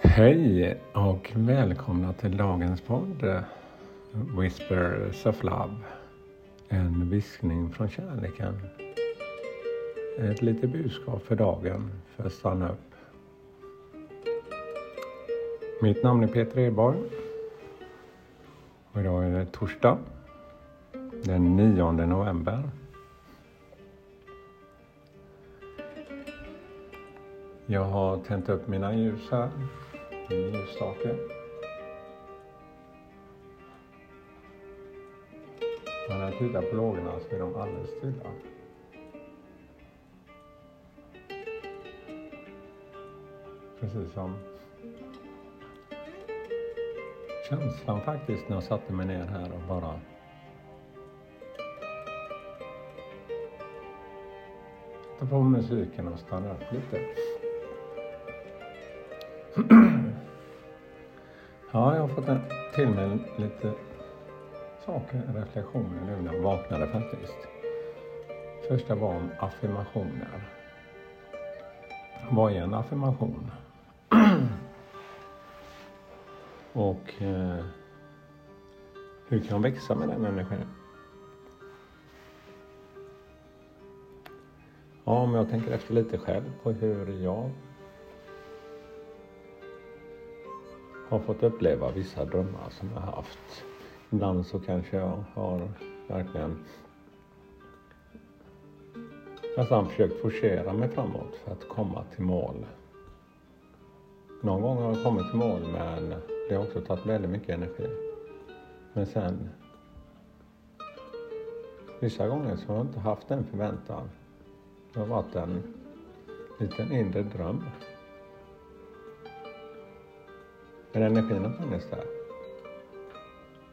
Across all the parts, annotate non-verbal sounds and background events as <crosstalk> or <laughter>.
Hej och välkomna till dagens podd Whispers of Love. En viskning från kärleken. Ett litet budskap för dagen, för att stanna upp. Mitt namn är Peter Edborg. Och idag är det torsdag den 9 november Jag har tänt upp mina ljus här min ljusstake. när jag tittar på lågorna så är de alldeles stilla. Precis som känslan faktiskt när jag satte mig ner här och bara ta på musiken och stanna upp lite. Ja, jag har fått till mig lite saker, reflektioner nu när jag vaknade faktiskt. Första var om affirmationer. Vad är en affirmation? <clears throat> Och eh, hur kan jag växa med den energin? Ja, om jag tänker efter lite själv på hur jag har fått uppleva vissa drömmar som jag haft. Ibland så kanske jag har verkligen nästan försökt forcera mig framåt för att komma till mål. Någon gång har jag kommit till mål men det har också tagit väldigt mycket energi. Men sen vissa gånger så har jag inte haft den förväntan. Det har varit en liten inre dröm men energin har funnits där.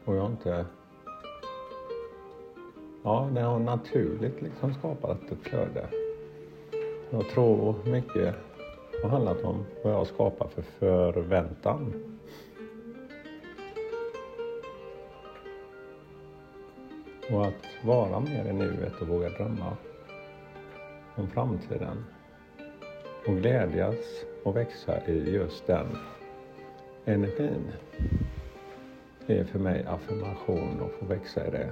Och jag har inte... Ja, den har naturligt liksom skapat ett flöde. Jag tror mycket har handlat om vad jag skapar för förväntan. Och att vara mer i nuet och våga drömma om framtiden. Och glädjas och växa i just den energin. Det är för mig affirmation och få växa i det.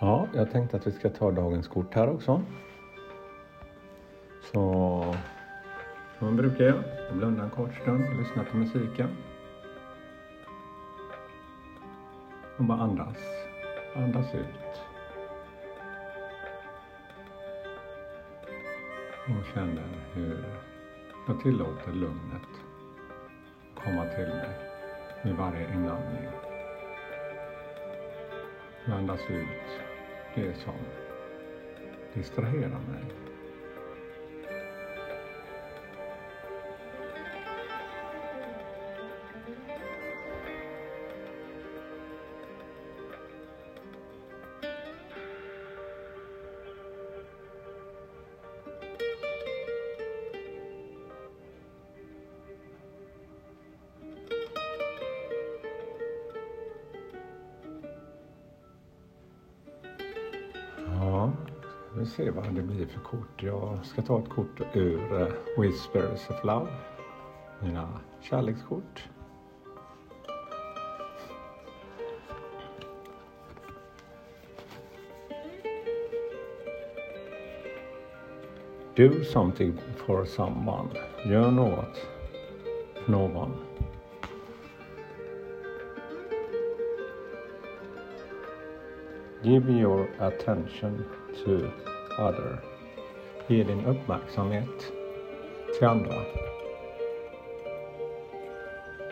Ja, jag tänkte att vi ska ta dagens kort här också. Så som man brukar göra, jag blundar en kort stund och lyssnar på musiken. Och bara andas. Andas ut. Och känner hur jag tillåter lugnet komma till mig med varje inandning. Jag andas ut det som distraherar mig vi se vad det blir för kort. Jag ska ta ett kort ur eh, Whispers of Love. Mina kärlekskort. Do something for someone. Gör något för någon. Give your attention to other. Ge din uppmärksamhet till andra.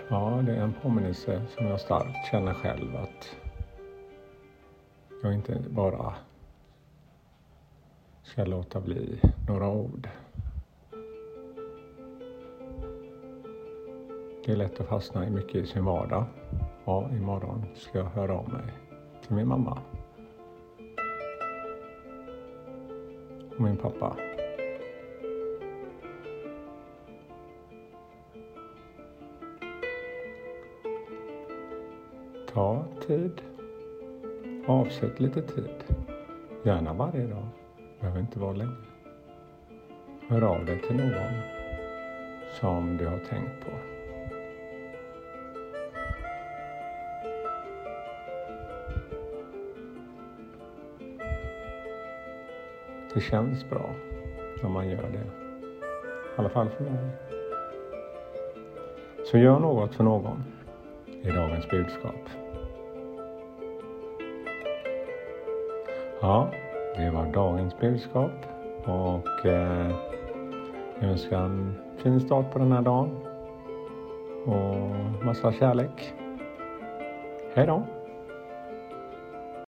Ja, det är en påminnelse som jag starkt känner själv att jag inte bara ska låta bli några ord. Det är lätt att fastna i mycket i sin vardag. Ja, imorgon ska jag höra av mig till min mamma. Och min pappa. Ta tid. Avsätt lite tid. Gärna varje dag. behöver inte vara länge. Hör av dig till någon som du har tänkt på. Det känns bra när man gör det. I alla fall för mig. Så gör något för någon i dagens budskap. Ja, det var dagens budskap och eh, jag önskar en fin start på den här dagen och massa kärlek. Hej då!